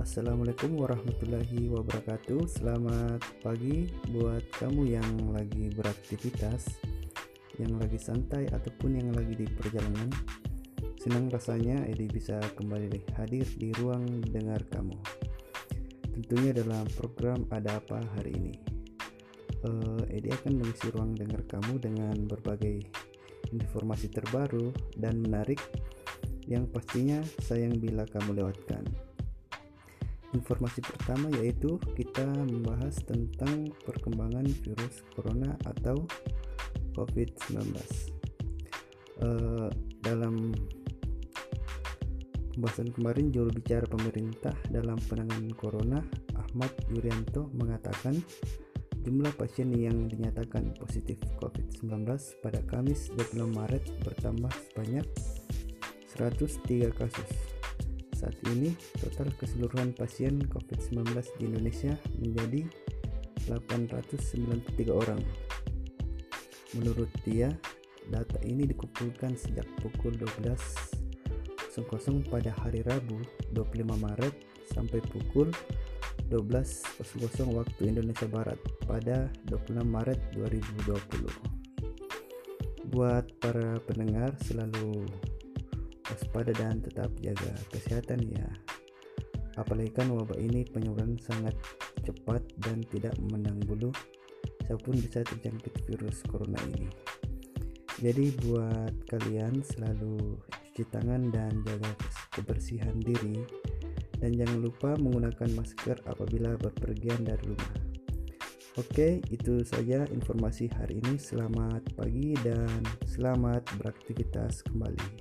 Assalamualaikum warahmatullahi wabarakatuh. Selamat pagi buat kamu yang lagi beraktivitas, yang lagi santai ataupun yang lagi di perjalanan. Senang rasanya Edi bisa kembali hadir di ruang dengar kamu. Tentunya dalam program Ada Apa hari ini. Uh, Edi akan mengisi ruang dengar kamu dengan berbagai informasi terbaru dan menarik yang pastinya sayang bila kamu lewatkan. Informasi pertama yaitu kita membahas tentang perkembangan virus corona atau COVID-19. Uh, eh, dalam pembahasan kemarin juru bicara pemerintah dalam penanganan corona Ahmad Yuryanto mengatakan jumlah pasien yang dinyatakan positif COVID-19 pada Kamis 25 Maret bertambah sebanyak 103 kasus saat ini, total keseluruhan pasien COVID-19 di Indonesia menjadi 893 orang. Menurut dia, data ini dikumpulkan sejak pukul 12.00 pada hari Rabu 25 Maret sampai pukul 12.00 waktu Indonesia Barat pada 26 Maret 2020. Buat para pendengar selalu waspada dan tetap jaga kesehatan ya apalagi kan wabah ini penyebaran sangat cepat dan tidak memandang bulu siapa pun bisa terjangkit virus corona ini jadi buat kalian selalu cuci tangan dan jaga kebersihan diri dan jangan lupa menggunakan masker apabila berpergian dari rumah Oke, itu saja informasi hari ini. Selamat pagi dan selamat beraktivitas kembali.